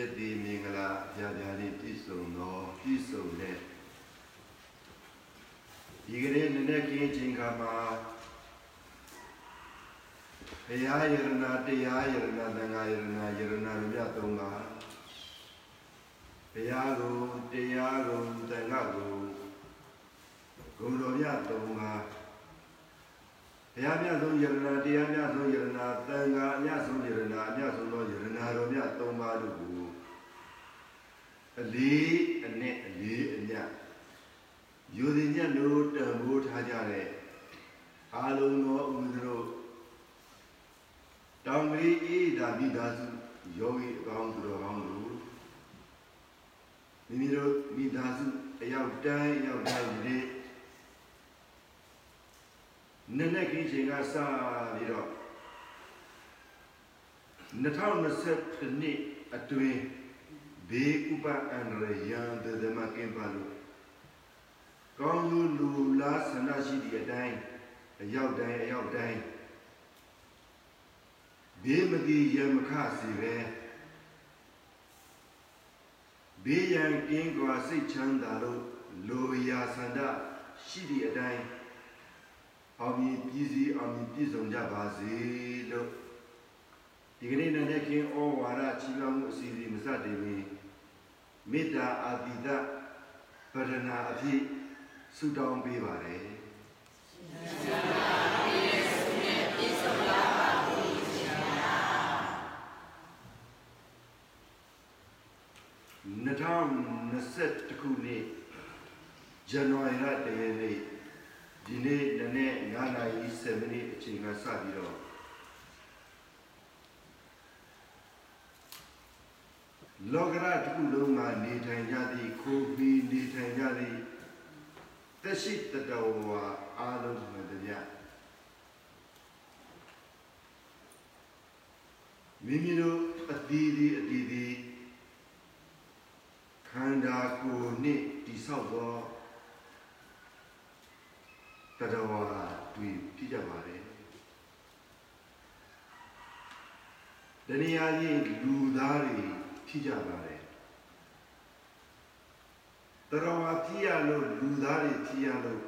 ယတိမင်္ဂလာဗျာဗျာလေးပြည့်စုံသောပြည့်စုံတဲ့ဒီကနေ့နည်းနည်းခင်းချိန်ခါမှာဘုရားယရနာတရားယရနာသံဃာယရနာယရနာမြတ်သုံးပါဘုရားကိုတရားကိုသံဃာကိုဂုဏ်တော်မြတ်သုံးပါဘုရားမြတ်ဆုံးယရနာတရားမြတ်ဆုံးယရနာသံဃာအမြတ်ဆုံးယရနာအမြတ်ဆုံးသောယရနာတော်မြတ်သုံးပါတို့ကို အလေးအနဲ့အလေးအမြတ်ယူသည်ညတ်တို့တန်ဖိုးထားကြတဲ့အာလုံးသောဥဒ္ဒရောတောင်ကြီးအေးဒါမိသားစုယောဂီအကောင်းသူတော်ကောင်းတို့မိမိတို့မိသားစုအရောက်တိုင်းအရောက်တိုင်းဒီနည်းနည်းကြီးချိန်ကစပြီးတော့2020နှစ်အတွင်း ဘေးဥပအန္တရာယ်ရန်တသမကင်ပါလို့ကောင်းလူလူလားဆန္ဒရှိသည့်အတိုင်းအရောက်တိုင်းအရောက်တိုင်းဘေးမတိရမခစီပဲဘေးရန်ကင်းကွာစိတ်ချမ်းသာလို့လိုရာဆန္ဒရှိသည့်အတိုင်းအောင်မြင်ပြည်စည်းအောင်မြင်ပြည့်စုံကြပါစေလို့ဒီကနေ့နဲ့ခင်ဩဝါဒချီးမွမ်းမှုအစီအစဉ်မစတင်မီ မေတ္တာအာတိတပရဏာအဖြစ်ဆုတောင်းပေးပါတယ်2020ခုနှစ်ဇန်နဝါရီလတရက်နေ့ဒီနေ့နနေ့9နာရီ7မိနစ်အချိန်ကစပြီးတော့ လောကရတစ်ခုလုံးမှာနေထိုင်ကြသည့်ခိုးပြီးနေထိုင်ကြသည့်တရှိတတော်ဝါအားလုံးမှတရားမိမိတို့အတီးဒီအတီးဒီခန္ဓာကိုယ်နှင့်တိဆောက်သောတတော်ဝါတွေ့ပြကြပါတယ်တဏှာကြီးလူသားတွေ ဖြစ်ကြပါတယ်တတော်ဝါဖြစ်ရလို့လူသားတွေဖြစ်ရလို့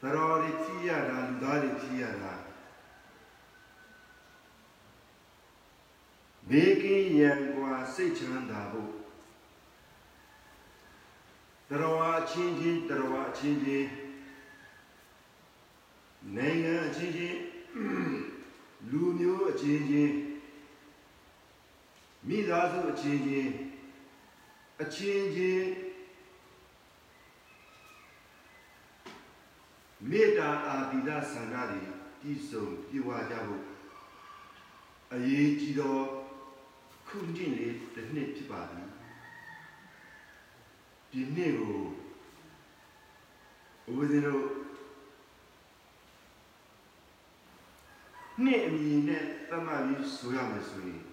တတော်တွေဖြစ်ရတာလူသားတွေဖြစ်ရတာဘေးကင်းရန်กว่าစိတ်ချမ်းသာဖို့တတော်ဝါချင်းချင်းတတော်ဝါချင်းချင်းနိုင်ငံအချင်းချင်းလူမျိုးအချင်းချင်း မိသားစုအချင်းချင်းအချင်းချင်းမေတ္တာအာတိဒဆန္ဒတွေတည်ဆုံပြေဝကြဖို့အရေးကြီးသောခုနှစ်လေးတစ်နှစ်ဖြစ်ပါသည်ဒီနေ့ကိုဦးဇင်းတို့နှစ်အမည်နဲ့သတ်မှတ်ပြီးဆိုရမယ်ဆိုရင်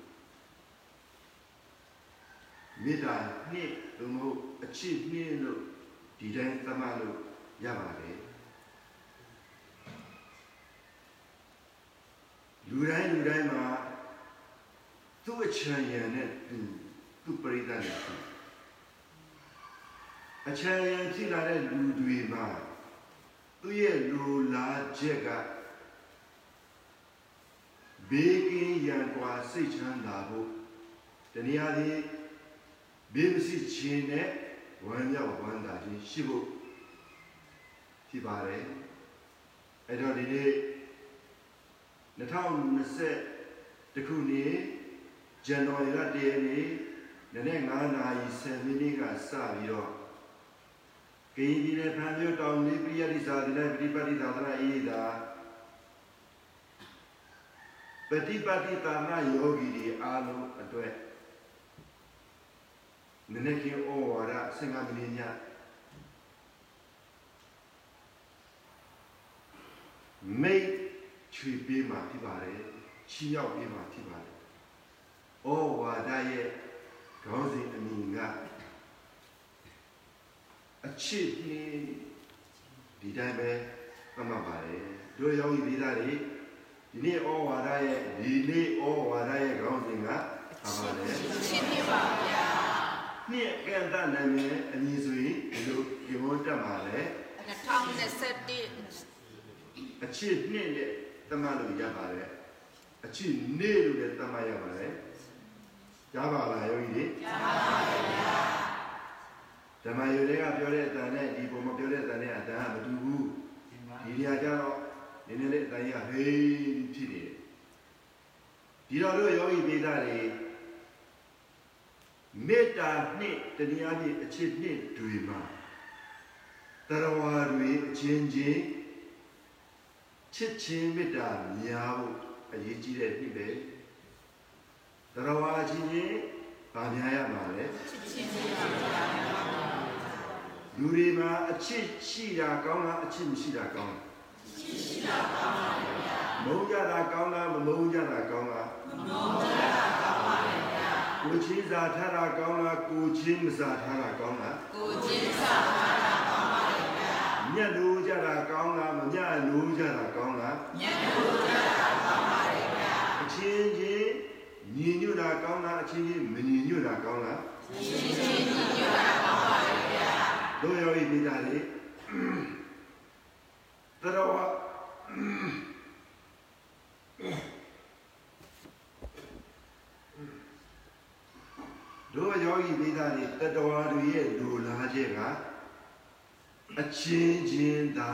မေတ္တာနှစ်သို့မဟုတ်အချစ်နှစ်လို့ဒီတိုင်းသတ်မှတ်လို့ရပါတယ်လူတိုင်းလူတိုင်းမှာသူ့အချမ်းရံနဲ့သူသူ့ပရိသတ်နဲ့သူအချမ်းရံဖြစ်လာတဲ့လူတွေမှာသူ့ရဲ့လိုလားချက်ကဘေးကင်းရန်ကွာစိတ်ချမ်းသာဖို့တနည်းအားဖြင့် ဘေးမရှိခြင်းနဲ့ဝမ်းမြောက်ဝမ်းသာခြင်းရှိဖို့ဖြစ်ပါတယ်အဲ့တော့ဒီနေ့2020တခုနှစ်ဇန်နဝါရီလ1ရက်နေ့နနေ့9နာရီ10မိနစ်ကစပြီးတော့ကရင်ပြည်နယ်ဖန်မြို့တောင်လေးပြိယတိသာသနာပฏิပတ်တိသာသနာအေးသာပฏิပတ်တိသာနာယောဂီတွေအားလုံးအတွက် နည်းနည်းကင်းဩဝါဒ15မိနစ်ညမိတ်ချွေပေးမှဖြစ်ပါတယ်ချီရောက်ပေးမှဖြစ်ပါတယ်ဩဝါဒရဲ့ခေါင်းစဉ်အမည်ကအချစ်နှင်းဒီတိုင်းပဲသတ်မှတ်ပါတယ်တို့ယောဂီပြည်သားတွေဒီနေ့ဩဝါဒရဲ့ဒီနေ့ဩဝါဒရဲ့ခေါင်းစဉ်ကဘာပါလဲရှင်းပြပါဗျာ နှစ်ကန့်တနာမည်အမည်ဆိုရင်ဒီလိုဒီမောတက်ပါလေ2021အချစ်နှစ်နဲ့တမလို့ရပါတယ်အချစ်နေ့လို့လည်းတမရပါတယ်ရပါလားယောဂီတွေရပါပါဗျာဓမ္မယုတွေကပြောတဲ့အတန်နဲ့ဒီပုံမပြောတဲ့အတန်နဲ့အတန်ကမတူဘူးဒီနေရာကျတော့နည်းနည်းလေးအတန်ကြီးကဟေးဖြစ်နေတယ်ဒီတော့တို့ယောဂီပိသားတွေ မေတ္တာနှစ်တနည်းအားဖြင့်အချစ်နှစ်တွေမှာတရဝါတွေအချင်းချင်းချစ်ချင်းမေတ္တာများဖို့အရေးကြီးတဲ့နှစ်ပဲတရဝါချင်းချင်းဗာများရမှာလဲရှင်းပြပါဗျာလူတွေမှာအချစ်ရှိတာကောင်းလားအချစ်မရှိတာကောင်းလားရှိတာကောင်းပါဗျာမုန်းကြတာကောင်းလားမမုန်းကြတာကောင်းလားမမုန်းကြတာ ကောင်းပါဗျာကိုချင်းစာထားတာကောင်းလားကိုချင်းမစာထားတာကောင်းလားကိုချင်းစာပါတာပါပါဗျာညက်လို့ကြတာကောင်းလားမညက်လို့ကြတာကောင်းလားညံလို့ကြတာပါပါဗျာအချင်းချင်းညီညွတ်တာကောင်းလားအချင်းချင်းမညီညွတ်တာကောင်းလားရှင်းရှင်းညညတာပါပါဗျာတို့ရောဤမိသားလေးတတော်ဝတို့ယောဂီမိသားလေးတတော်တွေရဲ့လူလားချက်က အချင်းချင်းသာ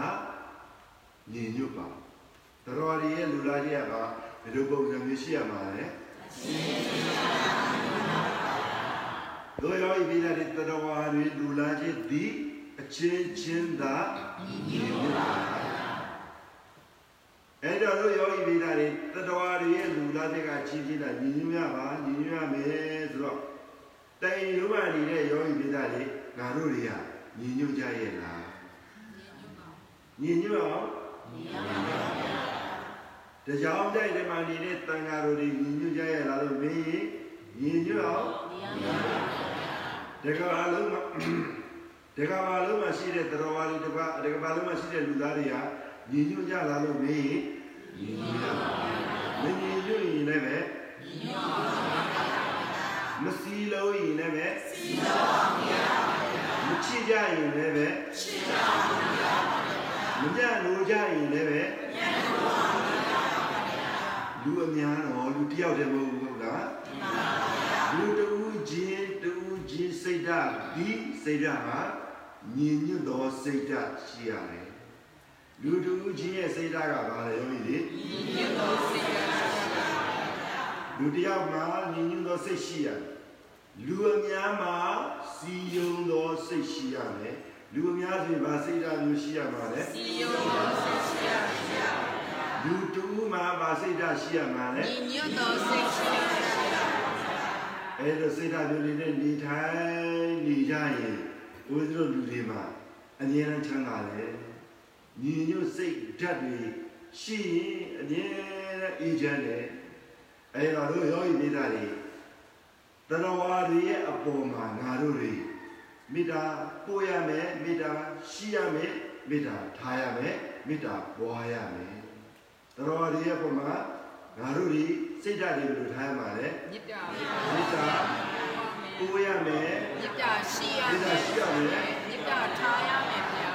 ညီညွတ်ပါတတော်တွေရဲ့လူလားချက်ကဘယ်လိုပုံစံမျိုးရှိရမှာလဲတို့ယောဂီမိသားလေးတတော်တွေလူလားချက်ဒီအချင်းချင်းသာညီညွတ်ပါအဲ့တော့တို့ယောဂီမိသားလေးတတော်တွေရဲ့လူလားချက်ကချင်းချင်းသာညီညွတ်ရပါညီညွတ်ရမယ်ဆိုတော့တိုင်ရုံးမှနေတဲ့ယောဂီပိသားတွေငါတို့တွေကညီညွတ်ကြရဲ့လား ညီညွတ်အောင်တကြောင်တိုက်တယ်မှနေတဲ့တန်ဃာတို့တွေညီညွတ်ကြရဲ့လားလို့မေးရင်ညီညွတ်အောင်တကဘာလုံးမှာတကဘာလုံးမှာရှိတဲ့တော်ဝါတွေတကဘာတကဘာလုံးမှာရှိတဲ့လူသားတွေကညီညွတ်ကြလားလို့မေးရင်ညီညွတ်ရမညီညွတ်ရင်လည်းပဲမစီလို့ရင်လည်းပဲမချစ်ကြရင်လည်းပဲချစ်ကြပါဗျာ မညံ့လို့ကြရင်လည်းပဲညံ့လို့ပါဗျာလူအများတော့လူတယောက်တည်းမဟုတ်ဘူးလားမှန်ပါဗျာလူတူချင်းတူချင်းစိတ်ဓာတ်ဒီစိတ်ဓာတ်ဟာညီညွတ်သောစိတ်ဓာတ်ရှိရတယ်လူတူချင်းရဲ့စိတ်ဓာတ်ကဘာလဲယောဂီလေညီညွတ်သောစိတ်ဓာတ်ရှိပါဗျာလူတယောက်မှာညီညွတ်သောစိတ်ရှိရတယ်လူအများမှာစီယုံသောစိတ်ရှိရမယ် လူအများဆိုရင်ဗာစိတ်ဓာတ်မျိုးရှိရမှာလေဒီယုံတော်ဆက်ရှိရဗျာလူတူမှာဗာစိတ်ဓာတ်ရှိရမှာလေညညတော်ဆက်ရှိရဗျာအဲလိုစိတ်ဓာတ်မျိုးလေးနဲ့နေထိုင်နေကြရင်ဘုရားတို့လူတွေမှာအမြဲတမ်းချမ်းသာတယ်ညီညွတ်စိတ်ဓာတ်တွေရှိရင်အမြဲတမ်းအေးချမ်းတယ်အဲတော့တို့ယောဂီမိသားတွေတရဝါတွေရဲ့အပေါ်မှာငါတို့တွေမေတ္တာ ပို့ရမယ်မေတ္တာရှိရမယ်မေတ္တာထားရမယ်မေတ္တာပွားရမယ်တော်ရည်ရဲ့ပုံမှာငါတို့ဒီစိတ်ဓာတ်တွေဘယ်လိုထားရမှာလဲမြစ်တာမေတ္တာပို့ရမယ်မြစ်တာရှိရမေတ္တာမယ်ရှိရမယ်မြစ်တာထားရမယ်ဗျာ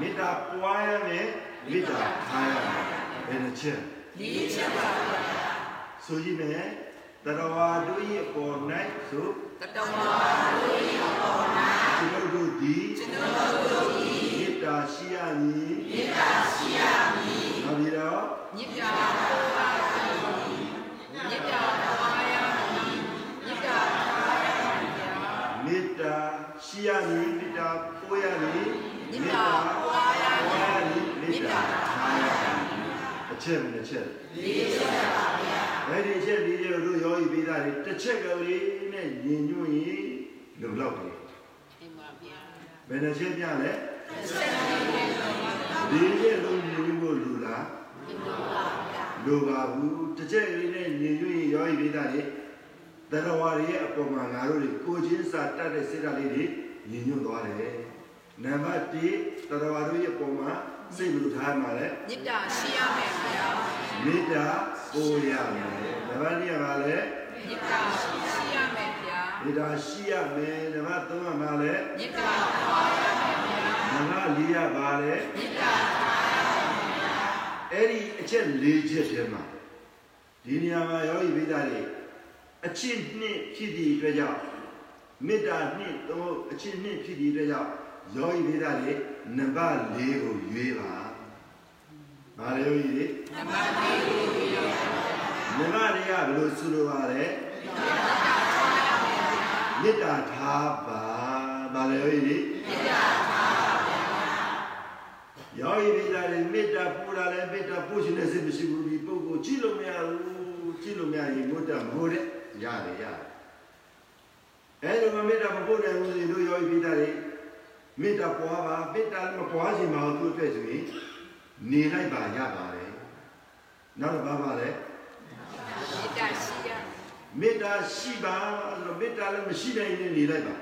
မေတ္တာပွားရမယ်မေတ္တာထားရမယ်ဘယ်နှချက်လေးချက်ပါဗျာဆိုကြည့်မယ်တော်တို့ရဲ့ပေါ်၌ဆိုတတော်ပါလို့ရပေါ်နာကျွန် တော်တို့ဒီကျွန်တော်တို့ဒီမေတ္တာရှိရမည်မေတ္တာရှိရမည်နောက်ပြီးတော့မြစ်တာပေါ်ပါမြစ်တာပေါ်ရမည်မြစ်တာထားရမည်ဗျာမေတ္တာရှိရမည်မေတ္တာပို့ရမည်မေတ္တာပွားရမည်ပွားရမည်မေတ္တာထားရမည်အချက်မတစ်ချက်လေးချက်ပါဗျာအဲ့ဒီအချက်လေးတွေကိုတို့ယောဂီပေးတာတွေတစ်ချက်ကလေးနဲ့ညင်ညွန့်ရင်လုံလောက်တယ်တင်ပါဗျာ ဘယ်နှချက်ပြလဲဒီချက်လုံးညီညွတ်ဖို့လူလားတင်ပါဗျာလိုပါဘူးတစ်ချက်လေးနဲ့ညီညွတ်ရင်ရောဤပိသားတွေတရဝါတွေရဲ့အပေါ်မှာငါတို့တွေကိုချင်းစာတတ်တဲ့စိတ်ဓာတ်လေးတွေညီညွတ်သွားတယ်နံပါတ်1တရဝါတို့ရဲ့အပေါ်မှာစိတ်ဘယ်လိုထားမှာလဲမေတ္တာရှိရမယ်ဗျာမေတ္တာပို့ရမယ်နံပါတ်2ကဘာလဲမေတ္တာရှိရမယ်ဗျာ မေတ္တာရှိရမယ်နံပါတ်3ကဘာလဲမေတ္တာပါရမယ်ဗျာနံပါတ်4ကဘာလဲမေတ္တာပါရမယ်ဗျာအဲ့ဒီအချက်၄ချက်ထဲမှာဒီနေရာမှာယောဂီပိသားတွေအချင်းနှစ်ဖြစ်သည့်အတွက်ကြောင့်မေတ္တာနှစ်သုံးအချင်းနှစ်ဖြစ်သည့်အတွက်ကြောင့်ယောဂီပိသားတွေနံပါတ်၄ကိုရွေးပါ။ဘာလဲယောဂီတွေနံပါတ်၄ကိုရွေးရပါနံပါတ်၄ကဘယ်လိုဆိုလိုပါလဲ မေတ္တာထားပါဘာလဲယောဂီတွေမေတ္တာပါဗျာယောဂီပိသားတွေမေတ္တာပို့တာလဲမေတ္တာပို့ရှင်တဲ့စိတ်မရှိဘူးဒီပုဂ္ဂိုလ်ကြည့်လို့မရဘူးကြည့်လို့မရရင်မေတ္တာမဟုတ်တဲ့ရတယ်ရတယ်အဲလိုမမေတ္တာမပို့နိုင်ဘူးဆိုရင်တို့ယောဂီပိသားတွေမေတ္တာပွားပါမေတ္တာလည်းမပွားချင်ပါဘူးသူ့အတွက်ဆိုရင်နေလိုက်ပါရပါတယ်နောက်တော့ဘာပါလဲမေတ္တာရှိရ မေတ္တာရှိပါဆိုတော့မေတ္တာလည်းမရှိနိုင်ရင်နေလိုက်ပါ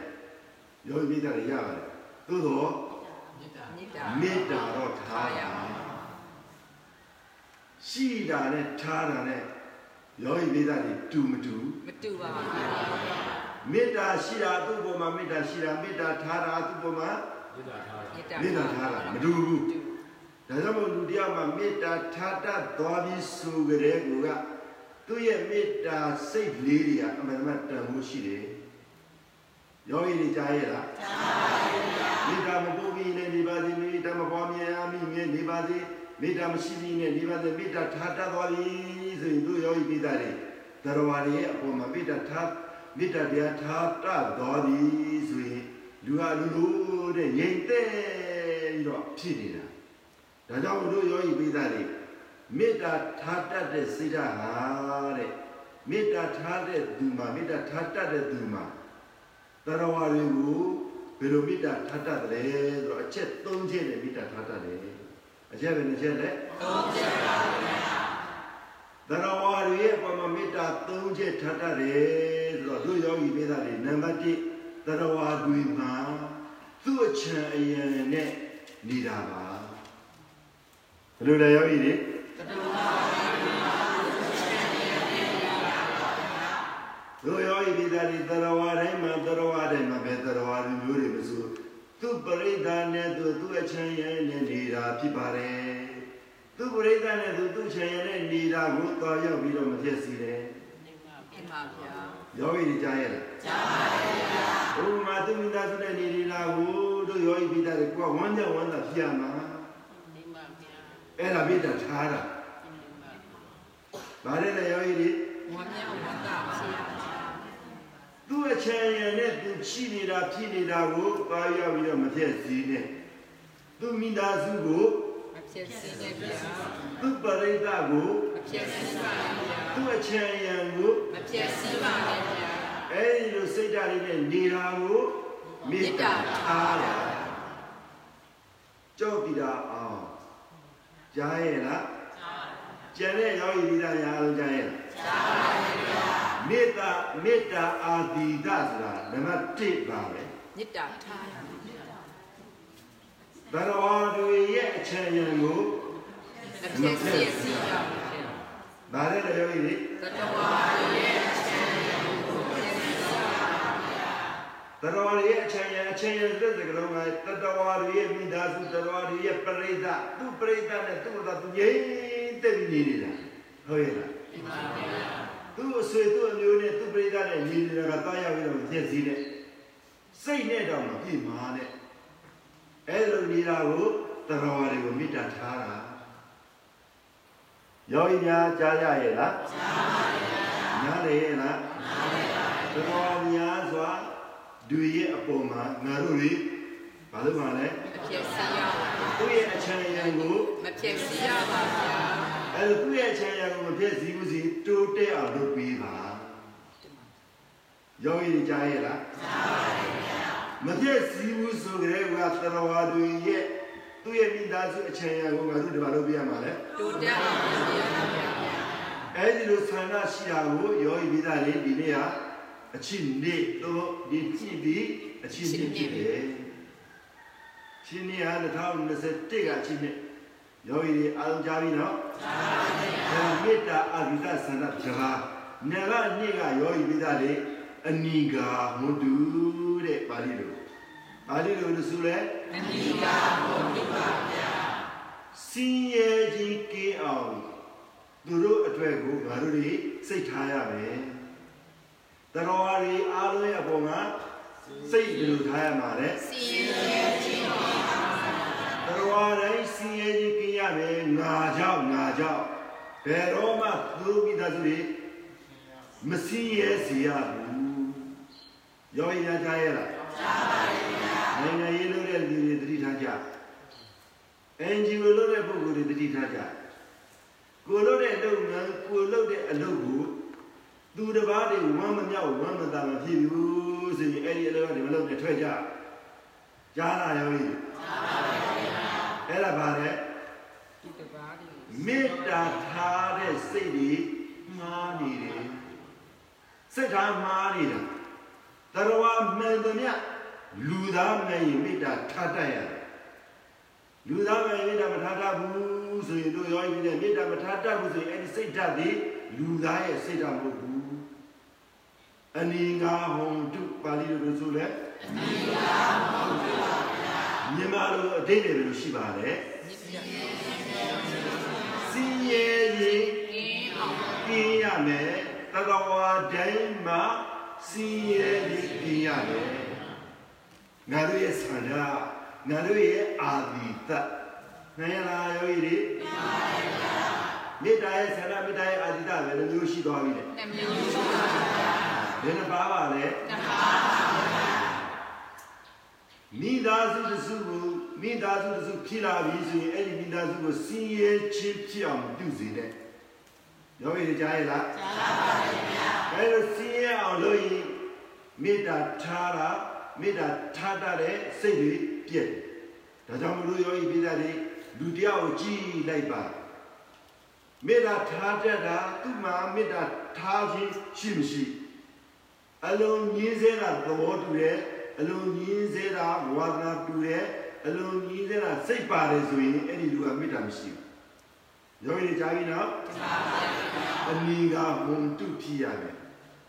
ယောဂီပိသားတွေရပါတယ်သို့တော့မေတ္တာမေတ္တာတော့ထားရရှိတာနဲ့ထားတာနဲ့ယောဂီမိသားတွေတူမတူမတူပါဘူးဗျာမေတ္တာရှိတာသူ့ပေါ်မှာမေတ္တာရှိတာမေတ္တာထားတာသူ့ပေါ်မှာမေတ္တာမေတ္တာထားတာမတူဘူးဒါကြောင့်မို့လူတရားမှာမေတ္တာထားတတ်သွားပြီးဆိုကြတဲ့ကူက သူ့ရဲ့မေတ္တာစိတ်လေးတွေကအမှန်တမ်းတန်ဖို့ရှိတယ်ယောဂီတွေကြားရဲ့လားကြားပါဘူးမေတ္တာမပို့ပြီးနဲ့နေပါစေမေတ္တာမပွားများမိငယ်နေပါစေမေတ္တာမရှိပြီးနဲ့နေပါစေမေတ္တာထားတတ်သွားပြီဆိုရင်သူယောဂီပိသားတွေတရဝါတွေရဲ့အပေါ်မှာမေတ္တာထားမေတ္တာတရားထားတတ်သွားပြီဆိုရင်လူဟာလူလိုတဲ့ငြိမ်သက်ပြီးတော့ဖြစ်နေတာဒါကြောင့်တို့ယောဂီပိသားတွေ မေတ္တာထားတတ်တဲ့စိတ်ဓာတ်ဟာတဲ့မေတ္တာထားတဲ့သူမှာမေတ္တာထားတတ်တဲ့သူမှာတရဝါတွေကိုဘယ်လိုမေတ္တာထားတတ်တယ်လဲဆိုတော့အချက်၃ချက်နဲ့မေတ္တာထားတတ်တယ်အချက်ပဲတစ်ချက်လဲသုံးချက်ပါဗျာတရဝါတွေရဲ့အပေါ်မှာမေတ္တာ၃ချက်ထားတတ်တယ်ဆိုတော့သူယောဂီမေတ္တာတွေနံပါတ်1တရဝါတွေမှာသူ့အချံအယံနဲ့နေတာပါဘယ်လိုလဲယောဂီတွေ တတူပါဗျာတို့ယောဂီမေတ္တာတွေတရဝါတိုင်းမှာတရဝါတိုင်းမှာပဲတရဝါတွေမျိုးတွေမဆိုသူပရိသတ်နဲ့သူသူ့အချံယံနဲ့နေတာဖြစ်ပါတယ်သူပရိသတ်နဲ့သူသူ့ချင်ရတဲ့နေတာကိုတော်ရောက်ပြီးတော့မဖြစ်စီတယ်တင်ပါဗျာ။ယောဂီတွေကြားရလားကြားပါတယ်ဗျာ။ဘုမာသူမိသားစုနဲ့နေနေတာကိုတို့ယောဂီပိသားတွေကဝမ်းကြဝမ်းသာဖြစ်ရမှာတင်ပါဗျာ။အဲ့ဒါပိတာထားတာတင်ပါ။ ဗါတဲ့လေယောဂီတွေဝမ်းမြောက်ဝမ်းသာဖြစ်ရပါသူ့အချင်ရနဲ့သူရှိနေတာဖြစ်နေတာကိုတော်ရောက်ပြီးတော့မဖြစ်စီနဲ့။သူမိသားစုကိုမဖြစ်စီနဲ့ဗျာသူပရိသတ်ကိုမဖြစ်စီပါနဲ့ဗျာသူ့အချင်ရကိုမဖြစ်စီပါနဲ့ဗျာအဲ့ဒီလိုစိတ်ဓာတ်လေးနဲ့နေတာကိုမေတ္တာထားရကြောက်တည်တာအောင်ကြားရဲ့လား ကျန်တဲ့ယောဂီမိသားများအားလုံးကြားရဲ့လားကြားပါပါဗျာမေတ္တာမေတ္တာအာတိဒဆိုတာနံပါတ်1ပါပဲမေတ္တာထားရမယ်ဗျာဘရဝါတွေရဲ့အချမ်းရံကိုမဖြစ်စီစီရပါဗျာဗါတဲ့လေယောဂီတွေတတဝါရဲ့အချင်းကိုမဖြစ်စီရပါဗျာဘရဝါတွေရဲ့အချမ်းရံအချမ်းရံတဲ့စကလုံးကတတဝါတွေရဲ့မိသားစုတတဝါတွေရဲ့ပရိသတ်သူပရိသတ်နဲ့သူ့သာသူငြိမ့် တက်ပြီးနေနေတာဟုတ်ရဲ့လားတင်ပါဗျာသူ့အဆွေသူ့အမျိုးနဲ့သူ့ပရိသတ်နဲ့ညီနေတာကတားရောက်ပြီးတော့ပြည့်စည်တဲ့စိတ်နဲ့တော့မပြည့်မာနဲ့အဲ့လိုနေတာကိုတရဝါတွေကိုမေတ္တာထားတာယောဂီများကြားရရဲ့လားကြားပါရဲ့နားလေရဲ့လားနားလေပါတရဝါများစွာဒူရဲ့အပေါ်မှာငါတို့တွေဘာလို့မှလဲမဖြစ်စီရပါဗျာသူ့ရဲ့အချမ်းရံကိုမဖြစ်စီရပါဗျာ အဲ့လိုသူ့ရဲ့အချမ်းရံကိုမပြည့်စည်ဘူးစီတိုးတက်အောင်လုပ်ပေးပါယောဂီတွေကြားရဲ့လားကြားပါတယ်ဗျာမပြည့်စည်ဘူးဆိုကြတဲ့ကသရဝါတွေရဲ့သူ့ရဲ့မိသားစုအချမ်းရကိုငါတို့ဒီမှာလုပ်ပြရမှာလေတိုးတက်ပါစေဗျာအဲဒီလိုဆန္ဒရှိတာကိုယောဂီမိသားလေးဒီနေ့ဟာအချင်းနေတော့ဒီကြည့်ပြီးအချင်းနေဖြစ်တယ်ချင်းနေဟာ2021ကအချင်းနေ ယောဂီတွေအားလုံးကြားပြီနော်ကြားပါဗျာမေတ္တာအဘိဓဆန္ဒပြပါနေကနေ့ကယောဂီမိသားလေးအနိဂါမုတုတဲ့ပါဠိလိုပါဠိလိုလို့ဆိုလဲအနိကာဘုံဒီပါဗျာစင်းရဲကြီးကင်းအောင်သူတို့အတွက်ကိုငါတို့တွေစိတ်ထားရမယ်တတော်ဟာတွေအားလုံးရဲ့အပေါ်မှာစိတ်ဘယ်လိုထားရမှာလဲစီရဲခြင်းပါ တတော်ဟာတိုင်းစင်းရဲကြီးကင်းရမယ်ငါကြောင့်ငါကြောင့်ဘယ်တော့မှသူတို့မိသားစုတွေမစင်းရဲစေရဘူးရောရရကြရလားကြားပါဗျာနိုင်ငံရေးလုပ်တဲ့လူတွေတတိထားကြ NGO လုပ်တဲ့ပုဂ္ဂိုလ်တွေတတိထားကြကိုလုပ်တဲ့လုပ်ငန်းကိုလုပ်တဲ့အလုပ်ကိုသူတစ်ပါးတွေဝမ်းမမြောက်ဝမ်းမသာမဖြစ်ဘူးဆိုရင်အဲ့ဒီအလုပ်ကနေမလုပ်နဲ့ထွက်ကြကြားလာရောကြီးကြားပါပါဘုရား အဲ့ဒါပါလေဒီတပါးဒီမေတ္တာထားတဲ့စိတ်တွေမှားနေတယ်စိတ်ထားမှားနေတာတရဝမှန်သမျှလူသားမှန်ရင်မေတ္တာထားတတ်ရတယ်လူသားမှန်ရင်မေတ္တာမထားတတ်ဘူးဆိုရင်တို့ရောပြီးတဲ့မေတ္တာမထားတတ်ဘူးဆိုရင်အဲ့ဒီစိတ်ဓာတ်တွေလူသားရဲ့စိတ်ဓာတ်မဟုတ်ဘူးအနိငါဟောတုပါဠိလိုဆိုလဲအနိငါဟောတုပါဗျာ မြန်မာလိုအတိတ်တွေလိုရှိပါတယ်မြစ်ပြစင်းရဲရင်ကင်းအောင်ပြင်းရမယ်တကဝါတိုင်းမှာစီးရဲပြီးပြင်းရတယ်ငါတို့ရဲ့ဆန္ဒငါတို့ရဲ့အာဒီတနိုင်ရလားယောဂီတွေမေတ္တာရဲ့ဆန္ဒမေတ္တာရဲ့အာဒီတပဲလည်းမျိုးရှိသွားပြီလေနှမျိုးရှိပါဗျာဘယ်နှပါပါလဲတပါးပါဗျာ မိသားစုတစ်စုကိုမိသားစုတစ်စုဖြစ်လာပြီဆိုရင်အဲ့ဒီမိသားစုကိုစီးရဲချင်းဖြစ်အောင်ပြုစေတဲ့ယောဂီတွေကြားရလားကြားပါဗျာအဲလိုစင်းရအောင်လို့ရင်မေတ္တာထားတာမေတ္တာထားတတ်တဲ့စိတ်တွေပြည့်တယ်ဒါကြောင့်မလို့ယောဂီပိဿာတွေလူတယောက်ကိုကြည်လိုက်ပါမေတ္တာထားတတ်တာသူ့မှာမေတ္တာထားခြင်းရှိမရှိအလုံးညင်းစေတာသဘောတူတယ် အလုံးညင်းစေတာဝါဒနာတူတယ်အလုံးညင်းစေတာစိတ်ပါတယ်ဆိုရင်အဲ့ဒီလူကမေတ္တာမရှိဘူးယောဂီတွေကြားပြီနော်အနိငါဘုံတုဖြစ်ရတယ်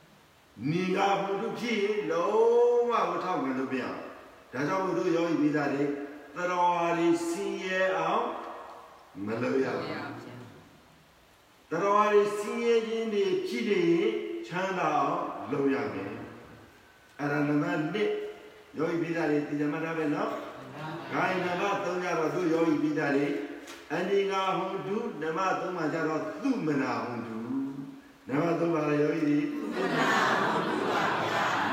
။နိငါဘုံတုဖြစ်ရင်လုံးဝမထောက်ခံလို့မရဘူး။ဒါကြောင့်မို့လို့ယောဂီမိသားတွေသတော်ဟာတွေစင်ရဲအောင်မလုပ်ရဘူး ဗျာ ။သတော်ဟာတွေစင်ရဲခြင်းတွေဖြစ်နေရင်ချမ်းသာအောင်လုပ်ရမယ်။အဲ့ဒါနံပါတ် 1ယောဂီမိသားတွေဒီဇမတာပဲနော်။ဂိုင်းနံပါတ်3ကျတော့သူယောဂီမိသားတွေအနိငါဟွန်တုနံပါတ်3မှာကျတော့သူမနာဟွန်တုနံပါတ်3ပါလေယောဂီတွေ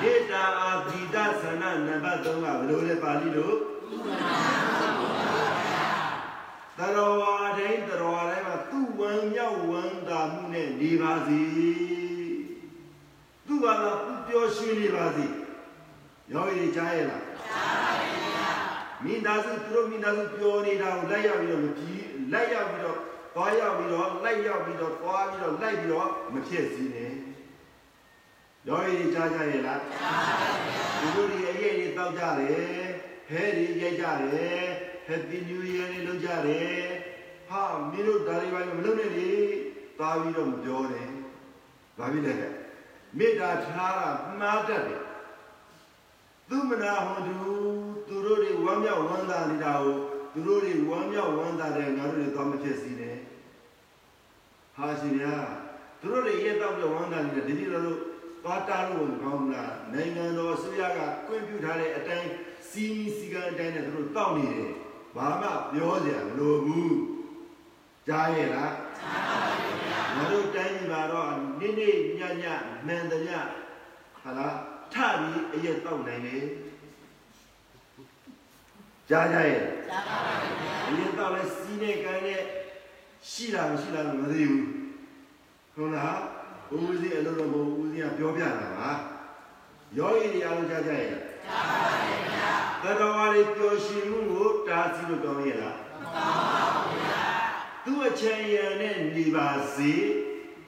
မေတ္တာအာသီတသန္နနံပါတ်3ကဘယ်လိုလဲပါဠိလိုတရောဝါတိုင်းတရောဝါတိုင်းမှာသူ့ဝမ်းမြောက်ဝမ်းသာမှုနဲ့နေပါစေသူ့ဘာသာသူပျော်ရွှင်နေပါစေ ယောဂီကြားရဲ့လားကြားပါဗျာမိသားစုသူတို့မိသားစုပျော်နေတာကိုလိုက်ရောက်ပြီးတော့မပြီးလိုက်ရောက်ပြီးတော့သွားရောက်ပြီးတော့လိုက်ရောက်ပြီးတော့သွားပြီးတော့လိုက်ပြီးတော့မဖြစ်စည်းနဲ့ယောဂီကြားကြရဲ့လားဒီလိုတွေအရေးတွေတောက်ကြတယ်ဟဲတွေရိုက်ကြတယ် Happy New Year တွေလုပ်ကြတယ်ဟာမင်းတို့ဒါတွေပါမလုပ်နဲ့လေသွားပြီးတော့မပြောနဲ့ဘာဖြစ်လဲမေတ္တာထားတာမှားတတ်တယ် သူမနာဟွန်သူသူတို့တွေဝမ်းမြောက်ဝမ်းသာနေတာကိုသူတို့တွေဝမ်းမြောက်ဝမ်းသာတယ်ငါတို့တွေသွားမဖြစ်စီနဲ့ဟာရှင်ဗျာသူတို့တွေရဲ့တောက်ပြဝမ်းသာနေတယ်ဒီလိုလိုသွားတားလို့မကောင်းဘူးလားနိုင်ငံတော်အစိုးရကကွင့်ပြုထားတဲ့အတိုင်းစီမီစီကံအတိုင်းနဲ့သူတို့တောက်နေတယ်ဘာမှပြောစရာမလိုဘူးကြားရဲ့လားကြားပါပါဗျာငါတို့တိုင်းပြည်မှာတော့နေ့နေ့ညညမှန်သမျှဟာလား ထပြီးအရက်တောက်နိုင်တယ်ကြားကြရဲ့ကြားပါပါဗျာအရက်တောက်လဲစီးနဲ့ကန်းနဲ့ရှိလားမရှိလားမသိဘူးဟုတ်လားဦးစီးအလုပ်တော့မဟုတ်ဦးစီးကပြောပြတာပါယောဂီတွေအားလုံးကြားကြရဲ့လားကြားပါရဲ့ဗျာတတော်ဝါတွေပျော်ရွှင်မှုကိုတားဆီးလို့ကောင်းရဲ့လားမကောင်းပါဘူးဗျာသူ့အချမ်းရံနဲ့နေပါစေ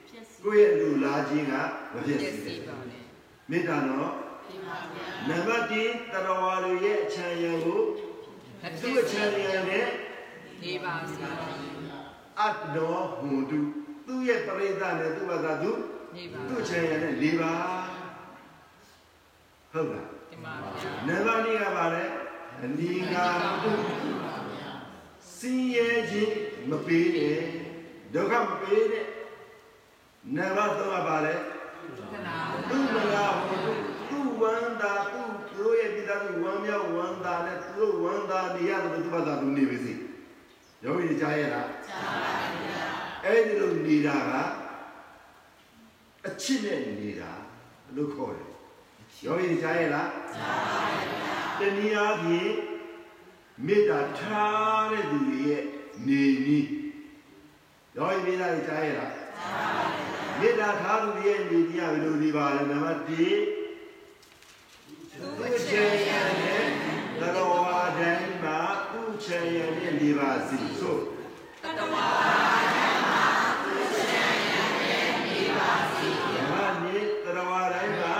ဖြစ်စီကိုယ့်ရဲ့လူလားခြင်းကမဖြစ်ဖြစ်စေစီနဲ့ပါလေ မေတ္တာနော်ဒီပါဗျာနံပါတ်1တတော်ဝါတွေရဲ့အချမ်းရံကိုမဖြသူ့စ်အချစီမ်းရံနဲ့ဒီပါစီအတ္တောဟွန်တုသူ့ရဲ့ပရိသတ်နဲ့သူ့ဘာသာသူဒီပါသူ့အချမ်းရံနဲ့၄ပါဟုတ်လားဒီပါဗျာနံပါတ်2ကပါလေအနိကာတုစင်ရဲ့ခြင်းမပေးနဲ့ဒုက္ခမပေးနဲ့နံပါတ်3ကပါလေခဏ သူ့မလားဟိုသူ့ဝန္တာသူ့သူတို့ရဲ့ပြည်သားသူဝမ်းမြောက်ဝမ်းသာနဲ့သူတို့ဝမ်းသာနေရတယ်သူဘာသာသူနေပါစေယောဂီကြားရလားကြားပါဗျာအဲ့ဒီလိုနေတာကအချစ်နဲ့နေတာလို့ခေါ်တယ်ယောဂီကြားရလားကြားပါဗျာတနည်းအားဖြင့်မေတ္တာထားတဲ့သူတွေရဲ့နေနည်းယောဂီပြည်သားတွေကြားရလား မေတ္တာထားသူတွေရဲ့နေနည်းကဘယ်လိုနေပါလဲနံပါတ်1သူ့ချေရနဲ့သရဝါတိုင်းမှာသူ့ချေရနဲ့နေပါစီဆိုတတဝါဓမ္မနိသရဝါတိုင်းမှာ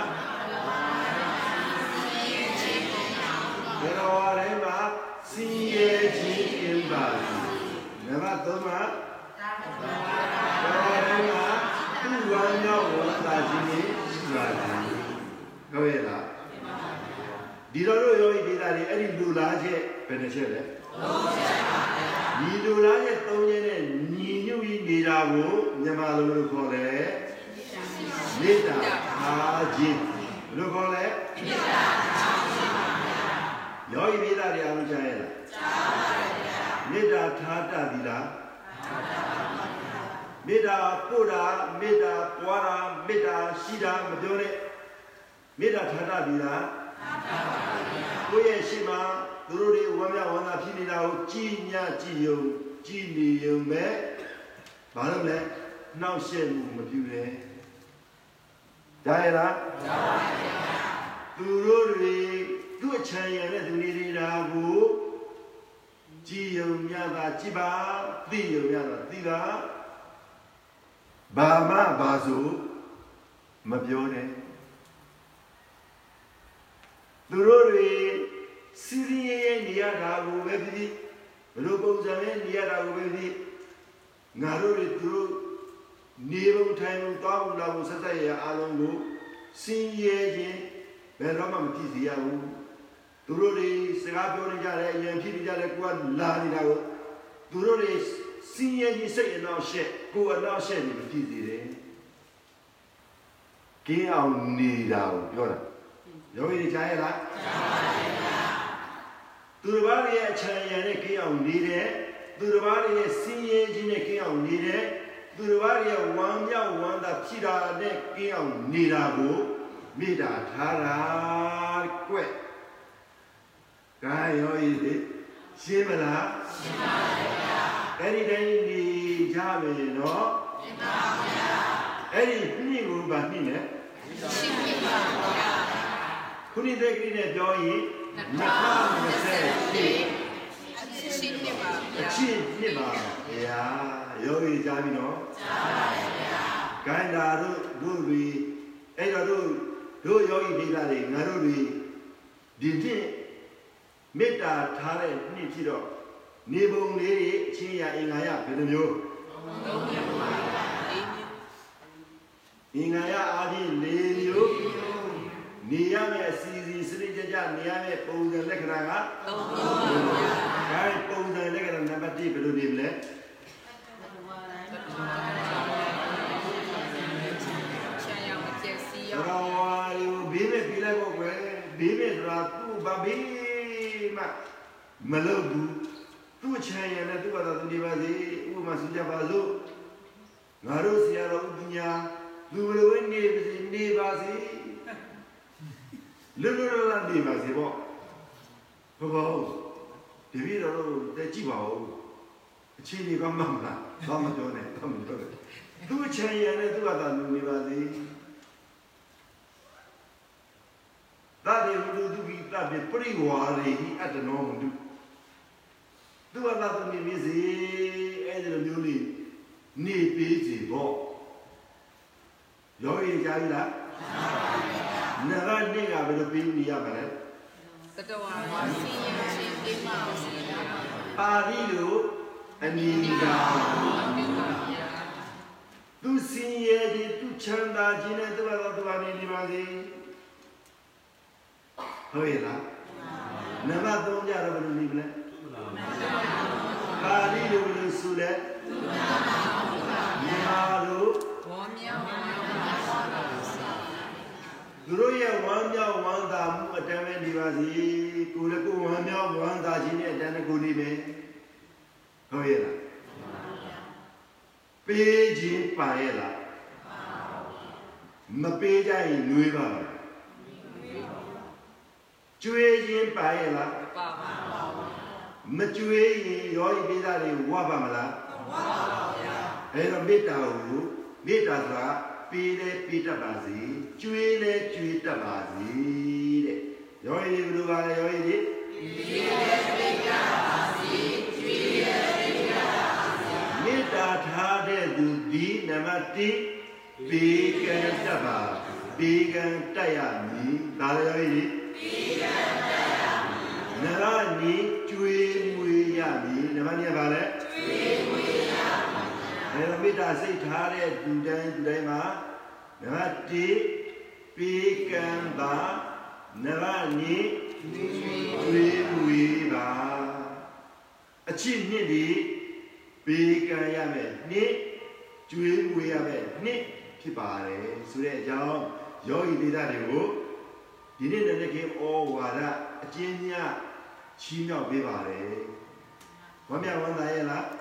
သရဝါတိုင်းမှာစီရဲ့ခြင်းအင်းပါစီနံပါတ်3မှာသရဝါတိုင်းမှာသူ့ဝ မ်းမြောက်ဝမ်းသာခြင်းနဲ့ရှိပါသည်ဟုတ်ရဲ့လားဒီတော့တို့ယောဂီဒေတာတွေအဲ့ဒီလူလားချက်ဘယ်နှချက်လဲညီလူလားချက်၃ချက်နဲ့ညီညွတ်ပြီးနေတာကိုမြန်မာလိုလိုခေါ်တယ်မေတ္တာထားခြင်းဘယ်လိုခေါ်လဲမေတ္တာထားခြင်းပါဗျာယောဂီဒေတာတွေအားလုံးကြားရဲ့လားကြားပါဗျာမေတ္တာထားတတ်ပြီလားထားတတ်ပါဗျာ မေတ္တာပို့တာမေတ္တာပွားတာမေတ္တာရှိတာမပြောနဲ့မေတ္တာထားတတ်ပြီလားကိုယ့်ရဲ့ရှိမှသူတို့တွေဝမ်းမြောက်ဝမ်းသာဖြစ်နေတာကိုကြည်ညကြည်ယုံကြည်နေယုံပဲဘာလို့လဲနှောက်ရှက်မှုမပြုနဲ့ကြားရလားကြားပါဗျာသူတို့တွေသူ့အချမ်းရတဲ့သူတွေနေတာကိုကြည်ယုံမြတာကြည်ပါသိယုံမြတာသိပါ ဘာမှဘာဆိုမပြောနဲ့သူတို့တွေစီရီရဲရဲနေရတာကိုပဲဖြစ်ဘယ်လိုပုံစံနဲ့နေရတာကိုပဲဖြစ်ငါတို့တွေသူတို့နေပုံထိုင်ပုံတောင်းလာဖို့ဆက်ဆက်ရအားလုံးကိုစင်ရဲခြင်းဘယ်တော့မှမဖြစ်စေရဘူးသူတို့တွေစကားပြောနေကြတယ်အရင်ဖြစ်နေကြတယ်ကိုကလာနေတာကိုသူတို့တွေ စင်ရဲခြင်းစိတ်အနောက်ရှက်ကိုယ်အနောက်ရှက်နေမဖြစ်စေတယ်ကင်းအောင်နေတာကိုပြောတာယောဂီကြားရလားကြားပါဗျာသူတစ်ပါးရဲ့အချမ်းရံနဲ့ကိအောင်နေတဲ့သူတစ်ပါးရဲ့စင်းရဲခြင်းနဲ့ကိအောင်နေတဲ့သူတစ်ပါးရဲ့ဝမ်းမြောက်ဝမ်းသာဖြစ်တာနဲ့ကိအောင်နေတာကိုမေတ္တာထားတာကွက်။ကာယောဤလေရှင်းမလားရှင်းပါဗျာ အဲ့ဒီတိုင်းနေကြပြီနော်ရှင်းပါဗျာအဲ့ဒီနှိကိုဗာနှိနဲ့ရှိပြီပါဗျာခုနှစ်သက်ကြီးနဲ့ပြောရင်2028ရှိပြီပါအဗျာချင်းနှစ်ပါဗျာယောဂီကြားပြီနော်ကြားပါဗျာဂန္ဓာတို့တို့တွေအဲ့တော့တို့တို့ယောဂီဒေသတွေငါတို့တွေဒီနှစ်မေတ္တာထားတဲ့နှစ်ဖြစ်တော့ နေပုံလေးတွေအချင်းရအင်္ဂါရဘယ်နှမျိုးလုံးဝပါဗျာဒီအင်္ဂါရအားဖြင့်၄မျိုးနေရမယ့်အစီအစီစနစ်ကြကြနေရမယ့်ပုံစံလက္ခဏာကလုံးမျိုးပါဗျာဒါပုံစံလက္ခဏာနံပါတ်1ဘယ်လိုနေမလဲချမ်းရောင်အကျက်စီသရောရဝါရီကိုဘေးမဲ့ပြေးလိုက်ဖို့ပဲဘေးမဲ့ဆိုတာသူ့ဘာဘေးမှမလုပ်ဘူးသူ့ ချမ်းရံနဲ့သူ့ဘာသာသူနေပါစေဥပမာဆိုကြပါစို့ငါတို့ဆရာတော်ဥပညာလူလိုပဲနေပါစေနေပါစေလွတ်လွတ်လပ်လပ်နေပါစေပေါ့ဘုဘောတပည့်တော်တို့တက်ကြည့်ပါဦးအချင်းကြီးကမှမလားဘာမှပြောနေဘာမှပြောနေသူ့ချမ်းရံနဲ့သူ့ဘာသာလူနေပါစေပိပရိဝါရေဟိအတ္တနောမတု သူဝလာသမီးမစီအဲ့ဒီလိုမျိုးလေးနေပေးစီပေါ့ယောဂီကြားပြီလားနရနေကဘယ်လိုပြီးနေရမလဲတတဝါဝါစီယရှင်တိမအောင်စီရပါပါဠိလိုအနိဒာပြုပါဗျာသူစင်ရဲ့ဒီသူချမ်းသာခြင်းနဲ့သူ့ဘာသာသူအနေနေပါစေဟုတ်ရဲ့လားနံပါတ်3ကြတော့ဘယ်လိုနေမလဲ ပါဠိလိုဘယ်လိုဆိုလဲမြန်မာလိုဘောမြောင်းပါပါစီသူတို့ရဲ့ဝမ်းမြောက်ဝမ်းသာမှုအတန်းပဲနေပါစေကိုယ်လည်းကိုယ်ဝမ်းမြောက်ဝမ်းသာခြင်းနဲ့အတန်းနဲ့ကိုယ်နေမယ်ဟုတ်ရဲ့လားပေးခြင်းပါရဲ့လားမပေးကြရင်နှွေးပါလားကျွေးခြင်းပါရဲ့လားပါပါ မကျွေးရင်ရောဤပိသားတွေဝါပါမလားဝါပါဗျာအဲတော့မေတ္တာကိုမေတ္တာဆိုတာပေးလဲပေးတတ်ပါစေကျွေးလဲကျွေးတတ်ပါစေတဲ့ရောဤတွေဘယ်လိုပါလဲရောဤတွေမေတ္တာထားတဲ့သူဒီနံပါတ်1ဘေကံတတ်ပါဘေကံတက်ရမည်ဒါလည်းရောဤတွေ နရနီကျွေးမွေရမည်နံပါတ်2ပါလဲကျွေးမွေရမည်အဲတော့မေတ္တာစိတ်ထားတဲ့သူတိုင်းသူတိုင်းမှာနံပါတ်1ဘေကံပါနရနီကျွေးမွေပါအချစ်နှစ်ဒီဘေကံရမယ်နှစ်ကျွေးမွေရမယ်နှစ်ဖြစ်ပါတယ်ဆိုတဲ့အကြောင်းယောဂီဒေသတွေကိုဒီနေ့လည်းခင်ဩဝါဒအကျဉ်းများ ချီးမြှောက်ပေးပါတယ်။ဝမ်းမြောက်ဝမ်းသာရဲ့လား။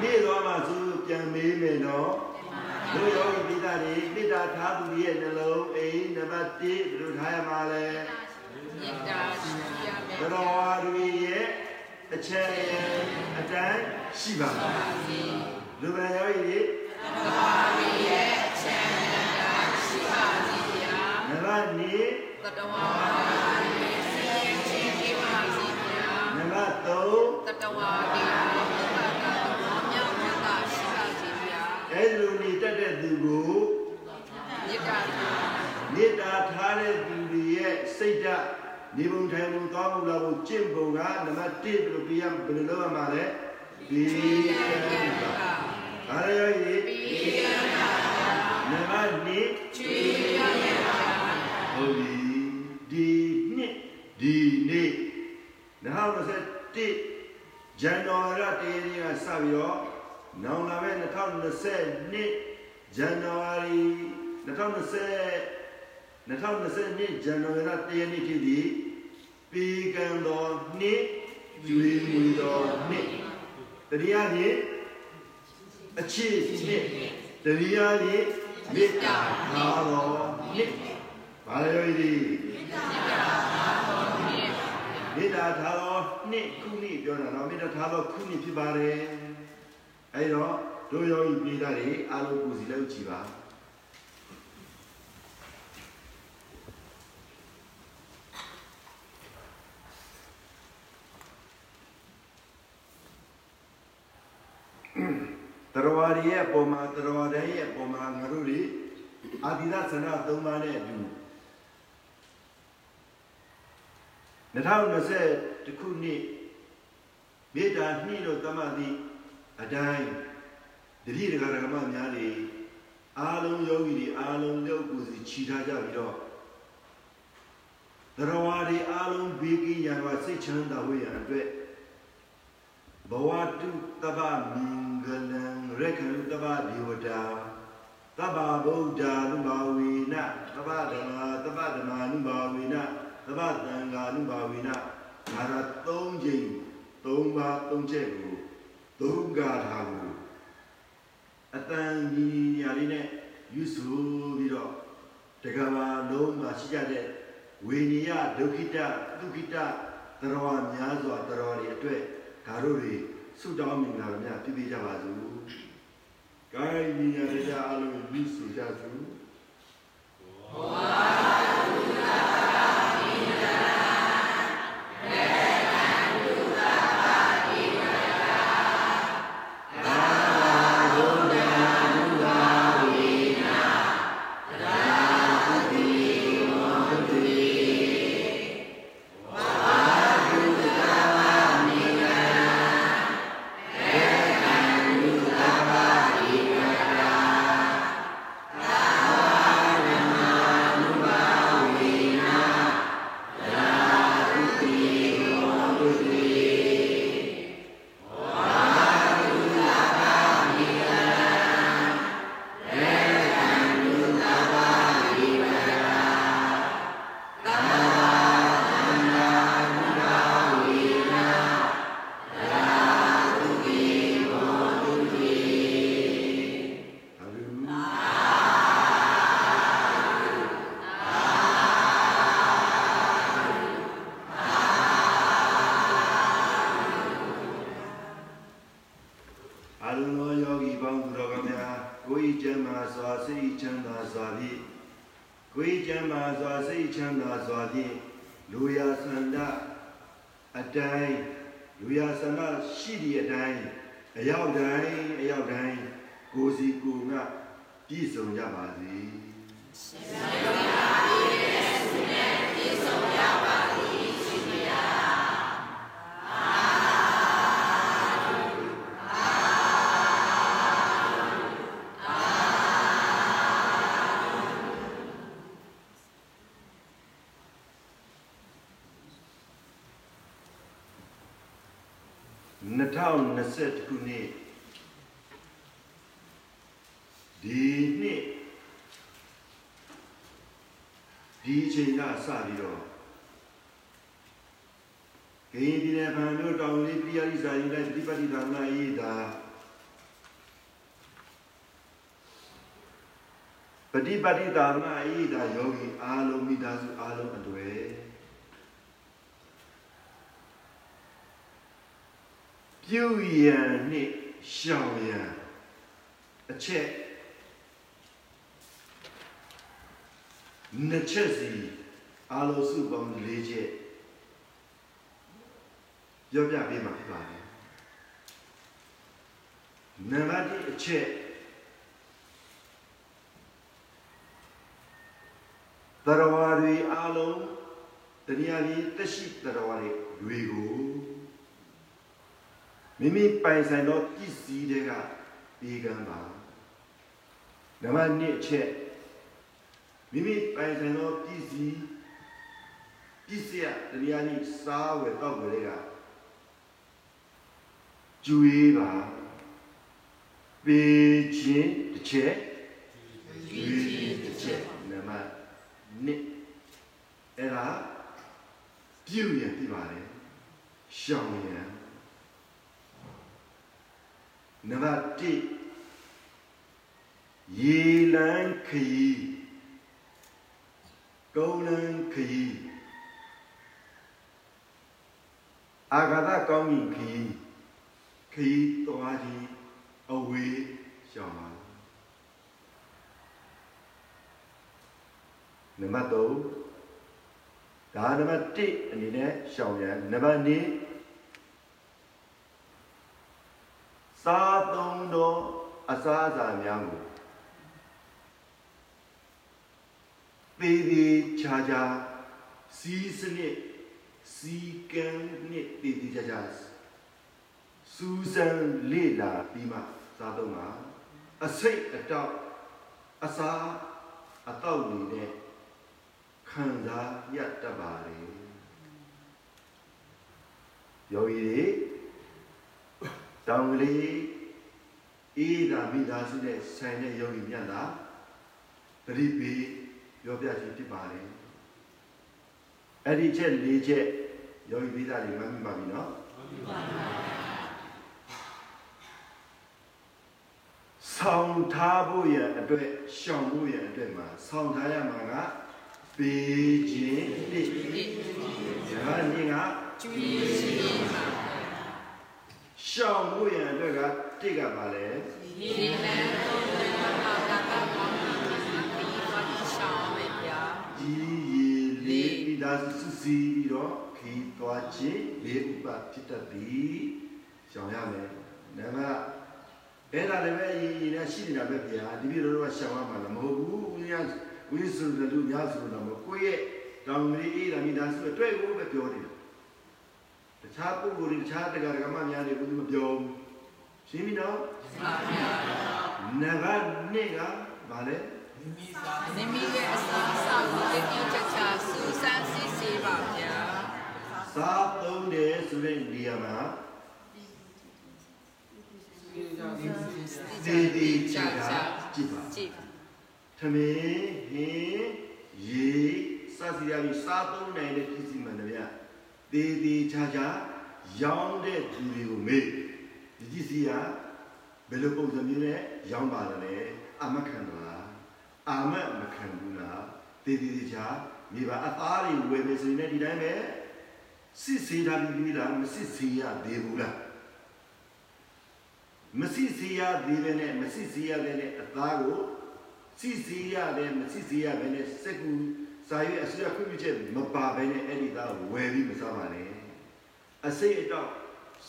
နေ့တော့မှသူပြန်မေးမယ်နော်။တို့ယောဂီပိသတွေမေတ္တာထားသူတွေရဲ့နှလုံးအိမ်နံပါတ်1ဘယ်လိုထားရမှာလဲမေတ္တာရှိရမယ်။တော်ဝါတွေရဲ့အချက်အတန်းရှိပါလား။လူပန်ယောဂီတွေတဘာဝရဲ့ချမ်းသာရှိပါစေဗျာနံပါတ်2တတဝါရဲ့စီယရှင်တိမအောင်စီဗျာ နံပါတ်3တတဝါဒီဘောမြောင်းပါရှိပါစေဗျာအဲ့လိုနေတတ်တဲ့သူကိုမေတ္တာမေတ္တာထားတဲ့သူတွေရဲ့စိတ်ဓာတ်နေပုံထိုင်ပုံသွားမှုလာဖို့ကျင့်ပုံကနံပါတ်1ဘယ်လိုပြရဘယ်လိုလုပ်ရမှာလဲဘေးကံပါအားရရဲ့ပြီးရပါနံပါတ်2ချွေရရပါဟုတ်ပြီဒီနှစ်ဒီနေ့ 2021ဇန်နဝါရီတရနေ့ကစပြီးတော့နောင်လာမယ့်2020နှစ်ဇန်နဝါရီ2020 2020ဇန်နဝါရီလ1ရက်နေ့ဖြစ်ပြီးပေကံတော်နှစ်ကျွေးမွေတော်နှစ်တရားဖြင့်အချစ်နှစ်တရားဖြင့်မေတ္တာထားတော်နှစ်ဘာလဲဒီမေတ္တာ ထားတော်နှစ်ခုနှစ်ပြောတာနော်မေတ္တာထားတော်ခုနှစ်ဖြစ်ပါတယ်အဲတော့တို့ယောဂီပိသားတွေအားလုံးကိုယ်စီလောက်ကြည့်ပါတရဝရီရဲ့အပေါ်မှာတရဝတိုင်းရဲ့အပေါ်မှာငါတို့တွေအာတိဒသနာ၃ပါးနဲ့အတူ 2020ခုနှစ်မေတ္တာနှိလို့တမသည့်အတိုင်းတတိဒဂရကမများတွေအားလုံးယောဂီတွေအားလုံးလောက်ကိုစီခြိထားကြပြီးတော့တရဝရီအားလုံးဘေးကင်းရန်ကစိတ်ချမ်းသာဝေးရန်အတွက်ဘဝတုတဗ္ဗမင်္ဂလံရက္ခဏုတဗ္ဗဒေဝတာတဗ္ဗဗုဒ္ဓ ानु ဘာဝေနတဗ္ဗဓမ္မာတဗ္ဗဓမ္မာ ानु ဘာဝေန တဗ္ဗသံဃာ ानु ဘာဝေနဒါရသုံးချိန်သုံးပါးသုံးချက်ကိုသုံးကားထားကိုအတန်ကြီးညာလေးနဲ့ယူဆပြီးတော့တကဘာလုံးမှာရှိကြတဲ့ဝိညာယဒုက္ခိတဒုက္ခိတသရဝများစွာသရဝတွေအတွက်ဒါတို့တွေဆုတောင်းမြင်လာကြပြည့်ပြည့်ကြပါစို့။ကာယဉာဏ်တရားအလုံးယူဆကြစို့။ဘ 2020ခုနှစ်ဒီနှစ်ဒီအချိန်ကစပြီးတော့ဂိရင်ပြည်နယ်ဗန်မြို့တောင်လေးပြည်ရိစာရင်တဲ့ဒီပတိသာနာရေးတာပฏิပတိသာနာရေးတာယောဂီအားလုံးမိသားစုအားလုံးအတွေ့ ပြုရန်နှင့်ရှောင်ရန်အချက်နှစ်ချက်စီအာလောစုပေါင်း၄ချက်ပြောပြပေးမှာဖြစ်ပါတယ်နံပါတ်1အချက်တရဝါတွေအားလုံးတရားကြီးတက်ရှိတရဝါတွေတွေကို မိမိပိုင်ဆိုင်သောပစ္စည်းတွေကပြီးကမ်းပါနံပါတ်1အချက်မိမိပိုင်ဆိုင်သောပစ္စည်းပစ္စည်းတရားကြီးစားဝယ်တောက်ဝယ်တွေကကျွေးပါပေးခြင်းတစ်ချက်ကျွေးခြင်းတစ်ချက်နံပါတ်1အဲ့ဒါပြုရပြပါလေရှောင်ရန် နံပါတ်1ရေလန်းခရီးကုန်းလန်းခရီးအာဂါသကောင်းကင်ခရီးခရီးသွားခြင်းအဝေးရှောင်ပါနံပါတ်3ဒါနံပါတ်1အနေနဲ့ရှောင်ရန်နံပါတ်2 စားသုံးသောအစားအစာများကိုသေးသေးချာချာစီးစနစ်စီကံနဲ့သေးသေးချာချာစူးစမ်းလေ့လာပြီးမှစားသုံးတာအစိတ်အတောက်အစားအတောက်တွေနဲ့ခံစားရတတ်ပါလေယောဂီတွေ တောင်ကလေးအေးသာမိသားစုနဲ့ဆိုင်တဲ့ယောဂီမြတ်တာတတိပိပြောပြခြင်းဖြစ်ပါလေအဲ့ဒီချက်၄ချက်ယောဂီပိသားတွေမှတ်မိပါပြီနော်ဆောင်းထားဖို့ရန်အတွက်ရှောင်ဖို့ရန်အတွက်မှာဆောင်းထားရမှာကပေးခြင်းတစ်ဒါကနေ့ကကျွေးခြင်းပါ ရှောင်ဖို့ရန်အတွက်ကတစ်ကပါလေရေလန်းသုံးတဲ့ဘာသာကကောင်းပြီးပြီးပါရှောင်းမယ်ဗျာဒီရေလေးမိသားစုစုစည်းပြီးတော့ခီးသွားခြင်းလေးဥပဖြစ်တတ်သည်ရှောင်ရမယ်နံပါတ်အဲ့ဒါလည်းပဲအရင်ရင်နဲ့ရှိနေတာပဲဗျာဒီပြည်တော်ကရှောင်ရမှာလည်းမဟုတ်ဘူးဦးရဝိသုဒ္ဓလူများဆိုတော့မကိုယ့်ရဲ့တောင်ကြီးအေးတာမိသားစုအတွက်ကိုပဲပြောနေတာ တခြားပုဂ္ဂိုလ်တွေတခြားတရားဓမ္မများတွေဘူးမပြောဘူးရှင်းပြီနော်ပါဗျာနဂနှစ်ကဗာလဲနမီရဲ့အစားအစာကိုတတိချာချာစူးစမ်းစစ်ဆေးပါဗျာစားသုံးတယ်ဆိုတဲ့နေရာမှာသေသေးချာချာကြည့်ပါကြည့်သမင်းဟင်းရေစသဖြင့်စားသုံးနိုင်တဲ့ပစ္စည်းမှန်တယ်ဗျ သေသေးချာချာရောင်းတဲ့သူတွေကိုမေးဒီပစ္စည်းကဘယ်လိုပုံစံမျိုးနဲ့ရောင်းပါလဲအမခံလားအာမမခံဘူးလားသေသေးချာမိဘအသားတွေဝယ်မယ်ဆိုရင်လည်းဒီတိုင်းပဲစစ်စေးတာပြီးပြီလားမစစ်စေးရသေးဘူးလားမစစ်စေးရသေးတယ်နဲ့မစစ်စေးရတဲ့အသားကိုစီစီရတယ်မစီစီရဘဲနဲ့စက်ကူ စာရွက်အစိုးရခွင့်ပြုချက်မပါဘဲနဲ့အဲ့ဒီသားကိုဝယ်ပြီးမစားပါနဲ့အစိတ်အတော့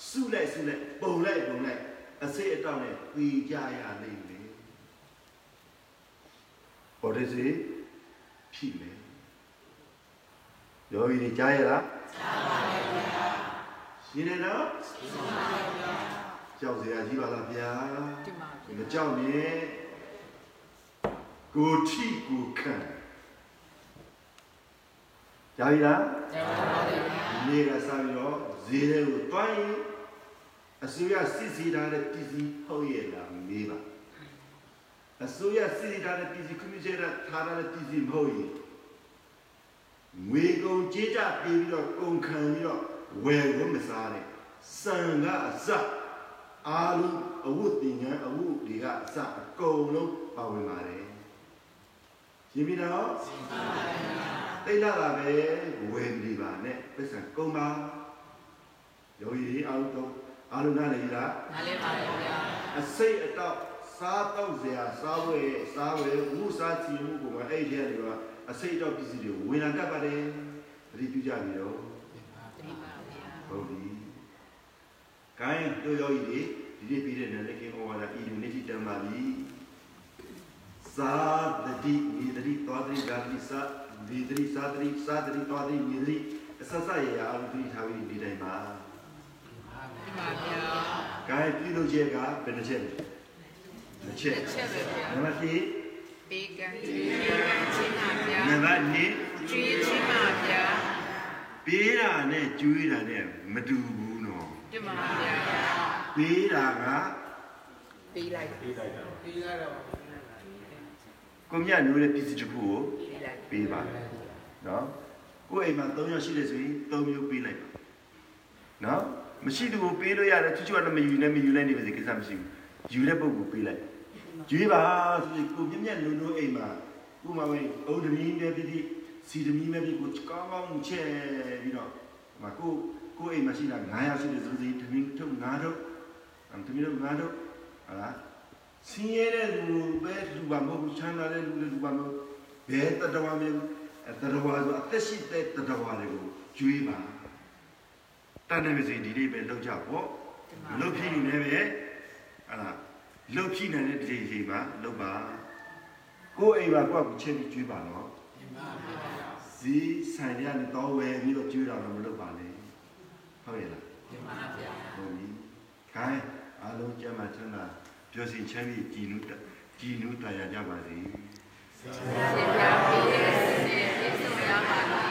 စုလိုက်စုလိုက်ပုံလိုက်ပုံလိုက်အစိတ်အတော့နဲ့ပြီးကြရလိမ့်မယ်ဘောရစီဖြစ်မယ်ယောဂီတွေကြားရလားကြားပါပါဗျာရှင်းနေတော့ရှင်းပါပါဗျာကြောက်စရာကြီးပါလားဗျာဒီမှာမကြောက်နဲ့ကိုထိကိုခံ ကြားပြီလားကျောင်းပါလေဒီနေ့ကစပြီးတော့ဈေးတွေကိုတွိုင်းအစိုးရစစ်စီထားတဲ့ပြည်စီဟုတ်ရဲ့လားမေးပါအစိုးရစစ်စီထားတဲ့ပြည်စီကွန်မြူနတီထားတဲ့ပြည်စီမဟုတ်ရင်ငွေကုန်ကြေးကြပေးပြီးတော့ကုန်ခံပြီးတော့ဝယ်ဖို့မစားနဲ့စံကအစအားလုံးအဝတ်တင်ငန်းအဝတ်တွေကအစအကုန်လုံးပါဝင်ပါတယ်ရှင်းပြီနော်ရှင်းပါပါ တိတ်လာတာပဲဝယ်ပြီးပါနဲ့ပတ်စံကုန်ပါယောဂီအားလုံးတော့အားလုံးနားလည်လားနားလေးပါလေဗျာအစိတ်အတော့စားတော့စရာစားဝဲစားဝဲဝူစားချီမှုကိုမှအဲ့ဒီထဲတွေကအစိတ်အတော့ပစ္စည်းတွေဝင်လာတတ်ပါတယ်သတိပြုကြပြီတော့ဒီပါဗျာဟုတ်ပြီ။ကိုင်းတို့ယောဂီတွေဒီနေ့ပြီးတဲ့နာနဲ့ကင်းဩဝါဒဤလူနေတိတမ္ပါပြီ။သာတတိဤတတိသောတတိဓာ တိသဒီတတိသာတတိသာတတိသောတတိဤတတိအစစရရအလူတိထားပြီးဒီတိုင်းပါဒီပါဗျာ။ကိုင်းပြုလုပ်ချက်ကဘယ်နှချက်လဲ။တစ်ချက်တစ်ချက်ပဲဗျာနံပါတ်1ဘေကံကျွေးကံချင်းပါဗျာနံပါတ်2ကျွေးချင်းပါဗျာပေးတာနဲ့ကျွေးတာနဲ့မတူဘူးနော်ဒီမှာဗျာ။ပေးတာကပေးလိုက်ပေးလိုက်တော့ပေးလိုက်တော့ ကိုမြတ်နိုးတဲ့ပစ္စည်းတစ်ခုကိုပေးလိုက်ပေးပါနော်ကိုယ့်အိမ်မှာ3ယောက်ရှိတယ်ဆိုရင်3မျိုးပေးလိုက်ပါနော်မရှိသူကိုပေးလို့ရတယ်ချွတ်ချွတ်ကတော့မယူနဲ့မယူနဲ့နေပါစေကိစ္စမရှိဘူးယူတဲ့ပုဂ္ဂိုလ်ပေးလိုက်ရွေးပါဆိုရင်ကိုမြတ်မြတ်နုံနုံအိမ်မှာကိုမဝင်းအုတ်တမီးပဲပြီးပြီးစီတမီးပဲပြီးကိုကောင်းကောင်းချက်ပြီးတော့ဟိုမှာကိုကိုအိမ်မှာရှိတာ9ယောက်ရှိတယ်ဆိုရင်တမီးထုတ်9ထုတ်အမ်တမီးထုတ်9ထုတ်ဟာလား စင်းရဲတဲ့လူပဲလူပါမဟုတ်ဘူးချမ်းသာတဲ့လူလည်းလူပါမဟုတ်ဘယ်တတော်မျိုးတတော်ဆိုအသက်ရှိတဲ့တတော်တွေကိုကျွေးပါတန်တယ်မစီဒီလေးပဲလောက်ကြပေါ့မလောက်ဖြစ်နေလည်းပဲဟာလားလောက်ဖြစ်နေတဲ့ဒီချိန်မှာလောက်ပါကိုယ်အိမ်မှာကိုယ့်ကိုချက်ပြီးကျွေးပါနော်ဇီးဆိုင်ရနေတော့ဝယ်ပြီးတော့ကျွေးတာတော့မလုပ်ပါနဲ့ဟုတ်ရဲ့လားဒီမှာဗျာဟုတ်ပြီခိုင်းအားလုံးကျမ်းမာချမ်းသာ ပြောစီချမ်းမြေကြည်နုတကြည်နုတရားကြပါစေရှင်ပြပေးတဲ့စီစဉ်ပြည့်စုံရပါလား